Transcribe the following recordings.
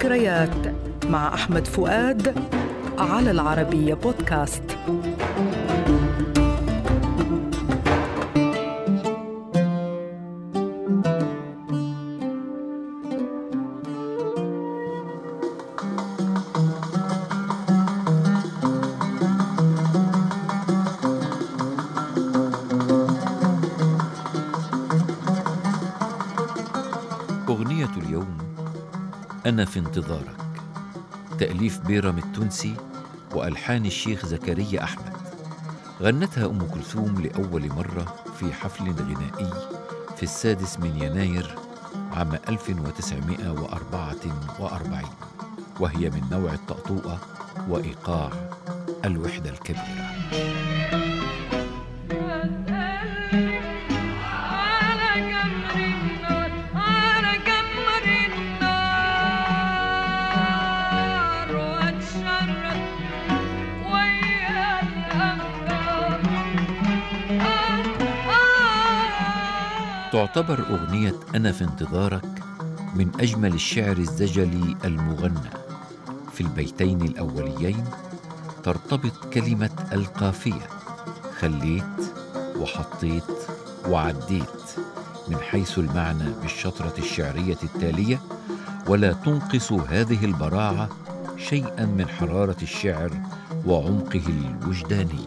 ذكريات مع أحمد فؤاد على العربية بودكاست. أنا في انتظارك. تأليف بيرم التونسي وألحان الشيخ زكريا أحمد. غنتها أم كلثوم لأول مرة في حفل غنائي في السادس من يناير عام 1944 وهي من نوع الطأطوئة وإيقاع الوحدة الكبيرة. تعتبر أغنية أنا في انتظارك من أجمل الشعر الزجلي المغنى. في البيتين الأوليين ترتبط كلمة القافية خليت وحطيت وعديت من حيث المعنى بالشطرة الشعرية التالية ولا تنقص هذه البراعة شيئا من حرارة الشعر وعمقه الوجداني.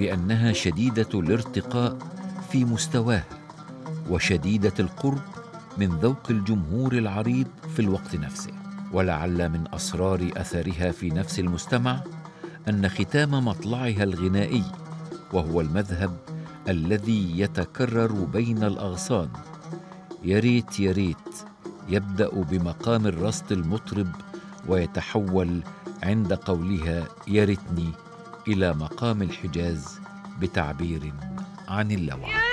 بأنها شديدة الارتقاء في مستواها وشديدة القرب من ذوق الجمهور العريض في الوقت نفسه. ولعل من أسرار أثرها في نفس المستمع أن ختام مطلعها الغنائي وهو المذهب الذي يتكرر بين الأغصان. يا ريت يا ريت يبدأ بمقام الرصد المطرب ويتحول عند قولها يا ريتني إلى مقام الحجاز بتعبير عن اللوعة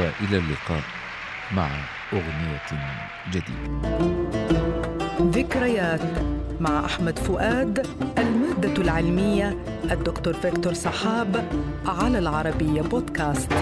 وإلى اللقاء مع أغنية جديدة. ذكريات مع أحمد فؤاد المادة العلمية الدكتور فيكتور صحاب على العربية بودكاست.